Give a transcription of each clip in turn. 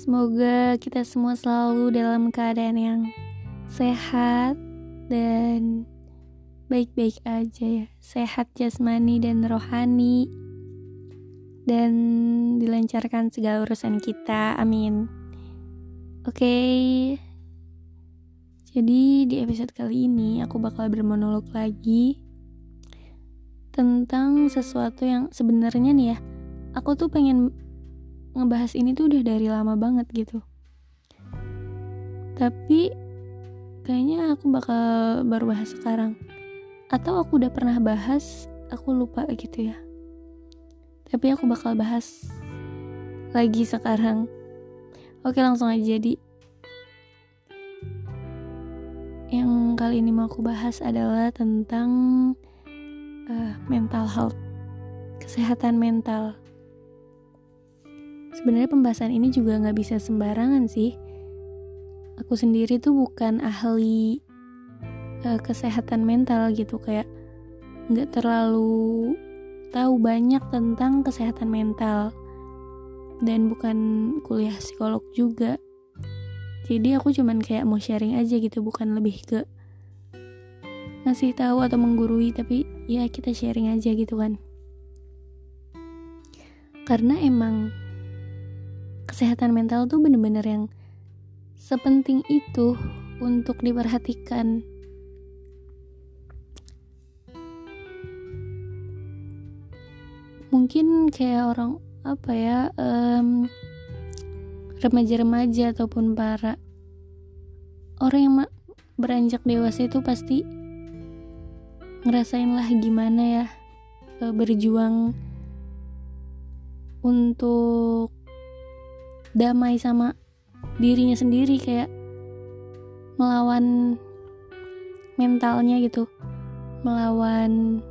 Semoga kita semua selalu dalam keadaan yang sehat dan baik-baik aja ya. Sehat jasmani dan rohani. Dan dilancarkan segala urusan kita. Amin. Oke. Okay. Jadi di episode kali ini aku bakal bermonolog lagi tentang sesuatu yang sebenarnya nih ya, aku tuh pengen ngebahas ini tuh udah dari lama banget gitu. Tapi kayaknya aku bakal baru bahas sekarang. Atau aku udah pernah bahas aku lupa gitu ya. Tapi aku bakal bahas lagi sekarang. Oke langsung aja jadi yang kali ini mau aku bahas adalah tentang uh, mental health. Kesehatan mental Sebenarnya pembahasan ini juga nggak bisa sembarangan sih. Aku sendiri tuh bukan ahli uh, kesehatan mental gitu kayak nggak terlalu tahu banyak tentang kesehatan mental dan bukan kuliah psikolog juga. Jadi aku cuman kayak mau sharing aja gitu, bukan lebih ke ngasih tahu atau menggurui, tapi ya kita sharing aja gitu kan. Karena emang kesehatan mental tuh bener-bener yang sepenting itu untuk diperhatikan. Mungkin kayak orang apa ya um, remaja-remaja ataupun para orang yang beranjak dewasa itu pasti ngerasain lah gimana ya e, berjuang untuk damai sama dirinya sendiri kayak melawan mentalnya gitu. Melawan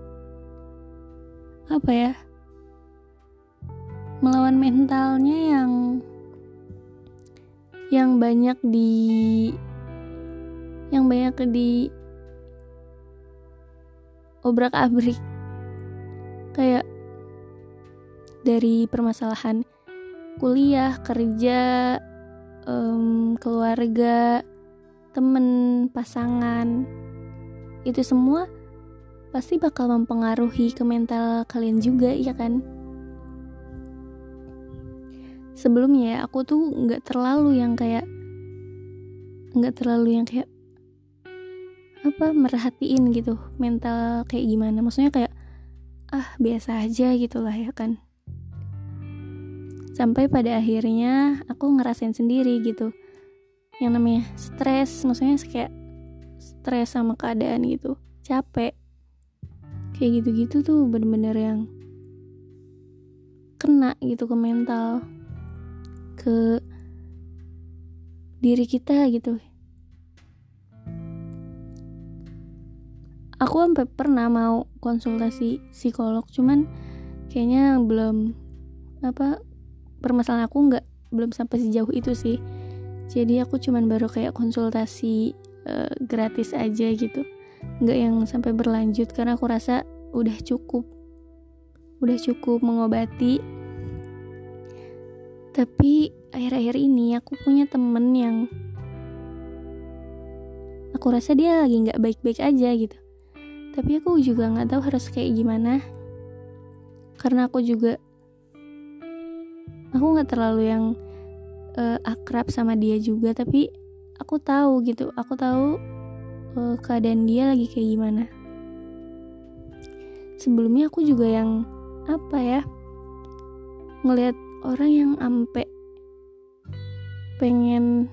apa ya? Melawan mentalnya yang yang banyak di yang banyak di obrak abrik kayak dari permasalahan kuliah, kerja, um, keluarga, temen, pasangan, itu semua pasti bakal mempengaruhi ke mental kalian juga, ya kan? Sebelumnya aku tuh nggak terlalu yang kayak nggak terlalu yang kayak apa merhatiin gitu mental kayak gimana. Maksudnya kayak ah biasa aja gitulah ya kan sampai pada akhirnya aku ngerasain sendiri gitu. Yang namanya stres maksudnya kayak stres sama keadaan gitu. Capek. Kayak gitu-gitu tuh bener-bener yang kena gitu ke mental ke diri kita gitu. Aku sampai pernah mau konsultasi psikolog cuman kayaknya belum apa permasalahan aku nggak belum sampai sejauh itu sih. Jadi aku cuman baru kayak konsultasi uh, gratis aja gitu. Nggak yang sampai berlanjut karena aku rasa udah cukup. Udah cukup mengobati. Tapi akhir-akhir ini aku punya temen yang aku rasa dia lagi nggak baik-baik aja gitu. Tapi aku juga nggak tahu harus kayak gimana. Karena aku juga aku nggak terlalu yang uh, akrab sama dia juga tapi aku tahu gitu. Aku tahu uh, keadaan dia lagi kayak gimana. Sebelumnya aku juga yang apa ya ngelihat orang yang ampe pengen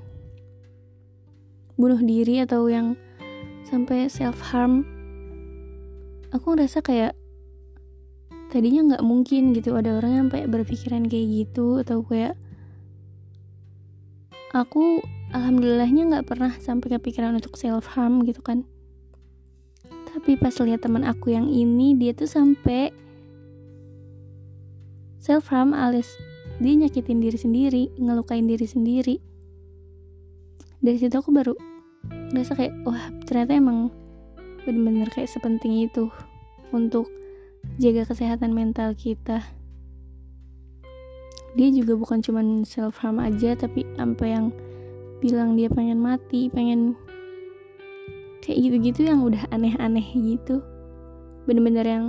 bunuh diri atau yang sampai self harm aku ngerasa kayak tadinya nggak mungkin gitu. Ada orang yang sampai berpikiran kayak gitu atau kayak aku alhamdulillahnya nggak pernah sampai kepikiran untuk self harm gitu kan. Tapi pas lihat teman aku yang ini dia tuh sampai self harm alias dia nyakitin diri sendiri ngelukain diri sendiri. Dari situ aku baru ngerasa kayak wah ternyata emang bener-bener kayak sepenting itu untuk jaga kesehatan mental kita. Dia juga bukan cuman self harm aja tapi sampai yang bilang dia pengen mati pengen kayak gitu-gitu yang udah aneh-aneh gitu. Bener-bener yang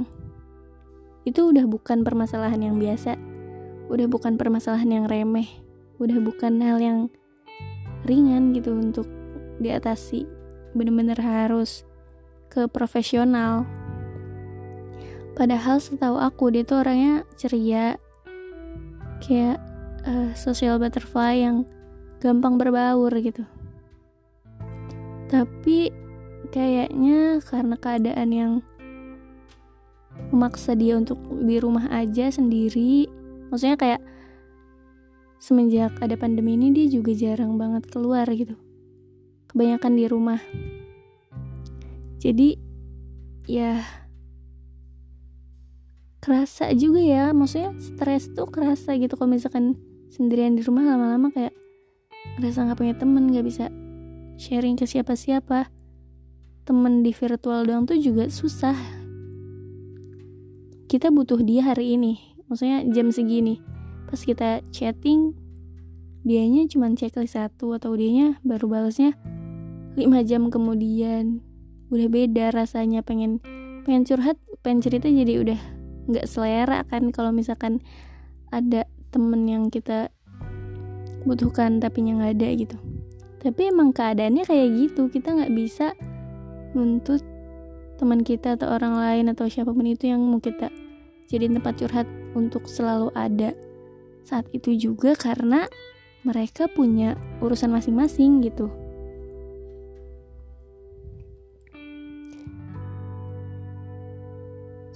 itu udah bukan permasalahan yang biasa. Udah bukan permasalahan yang remeh. Udah bukan hal yang ringan gitu untuk diatasi. Bener-bener harus ke profesional padahal setahu aku dia tuh orangnya ceria. Kayak uh, social butterfly yang gampang berbaur gitu. Tapi kayaknya karena keadaan yang memaksa dia untuk di rumah aja sendiri maksudnya kayak semenjak ada pandemi ini dia juga jarang banget keluar gitu. Kebanyakan di rumah. Jadi ya kerasa juga ya. Maksudnya stres tuh kerasa gitu. Kalau misalkan sendirian di rumah lama-lama kayak ngerasa nggak punya temen nggak bisa sharing ke siapa-siapa. Temen di virtual doang tuh juga susah. Kita butuh dia hari ini. Maksudnya jam segini. Pas kita chatting dianya cuma checklist satu atau dianya baru balasnya 5 jam kemudian. Udah beda rasanya. Pengen pengen curhat pengen cerita jadi udah nggak selera kan kalau misalkan ada temen yang kita butuhkan tapi yang nggak ada gitu tapi emang keadaannya kayak gitu kita nggak bisa nuntut teman kita atau orang lain atau siapa pun itu yang mau kita jadi tempat curhat untuk selalu ada saat itu juga karena mereka punya urusan masing-masing gitu.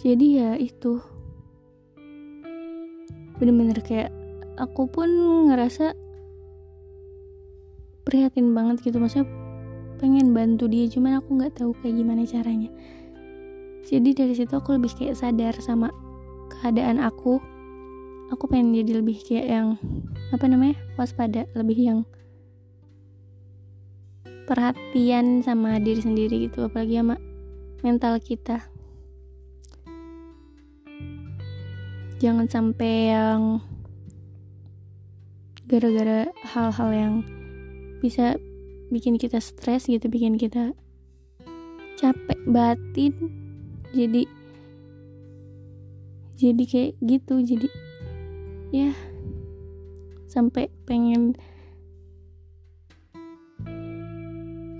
Jadi ya itu. Bener-bener kayak aku pun ngerasa prihatin banget gitu. Maksudnya pengen bantu dia cuman aku nggak tahu kayak gimana caranya. Jadi dari situ aku lebih kayak sadar sama keadaan aku. Aku pengen jadi lebih kayak yang apa namanya waspada. Lebih yang perhatian sama diri sendiri gitu apalagi sama mental kita jangan sampai yang gara-gara hal-hal yang bisa bikin kita stres gitu bikin kita capek batin jadi jadi kayak gitu jadi ya sampai pengen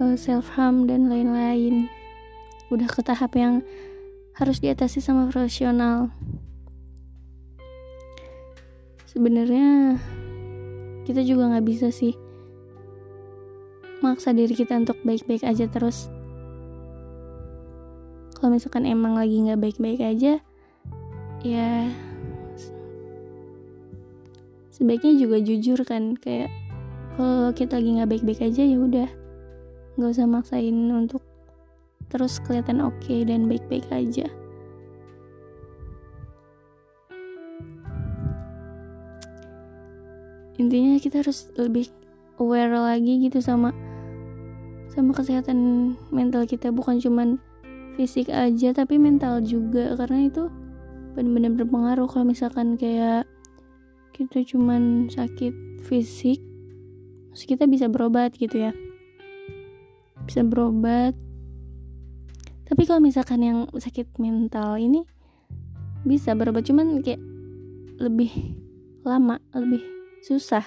uh, eh, self harm dan lain-lain. Udah ke tahap yang harus diatasi sama profesional sebenarnya kita juga nggak bisa sih maksa diri kita untuk baik-baik aja terus. Kalau misalkan emang lagi nggak baik-baik aja ya sebaiknya juga jujur kan kayak kalau kita lagi nggak baik-baik aja ya udah nggak usah maksain untuk terus kelihatan oke okay dan baik-baik aja intinya kita harus lebih aware lagi gitu sama sama kesehatan mental kita. Bukan cuman fisik aja tapi mental juga. Karena itu benar-benar berpengaruh. Kalau misalkan kayak kita cuman sakit fisik terus kita bisa berobat gitu ya. Bisa berobat. Tapi kalau misalkan yang sakit mental ini bisa berobat. Cuman kayak lebih lama lebih susah.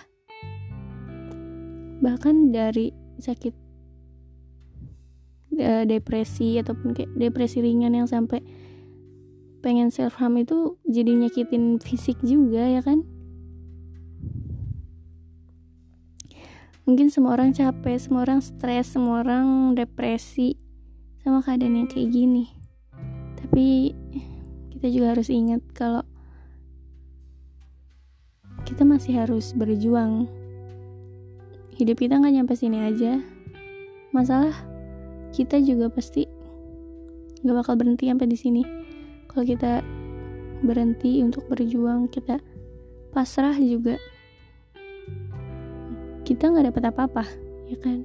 Bahkan dari sakit uh, depresi ataupun kayak depresi ringan yang sampai pengen self harm itu jadi nyakitin fisik juga ya kan? Mungkin semua orang capek semua orang stres semua orang depresi sama keadaan yang kayak gini. Tapi kita juga harus ingat kalau kita masih harus berjuang. Hidup kita nggak nyampe sini aja. Masalah kita juga pasti nggak bakal berhenti sampai di sini. Kalau kita berhenti untuk berjuang kita pasrah juga. Kita nggak dapat apa-apa ya kan?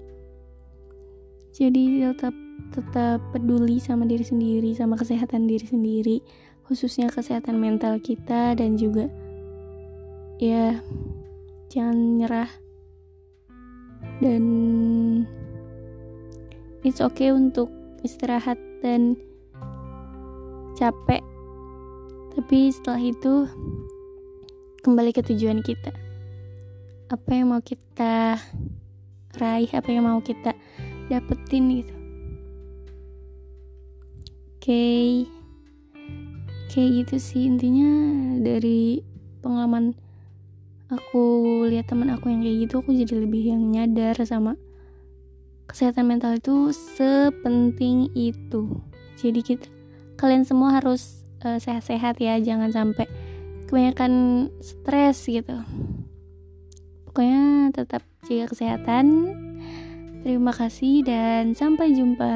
Jadi tetap tetap peduli sama diri sendiri sama kesehatan diri sendiri khususnya kesehatan mental kita dan juga ya jangan nyerah. Dan it's okay untuk istirahat dan capek. Tapi setelah itu kembali ke tujuan kita. Apa yang mau kita raih apa yang mau kita dapetin gitu. Oke okay. kayak gitu sih intinya dari pengalaman aku lihat teman aku yang kayak gitu aku jadi lebih yang nyadar sama kesehatan mental itu sepenting itu. Jadi kita kalian semua harus eh, sehat-sehat ya jangan sampai kebanyakan stres gitu. Pokoknya tetap jaga kesehatan. Terima kasih dan sampai jumpa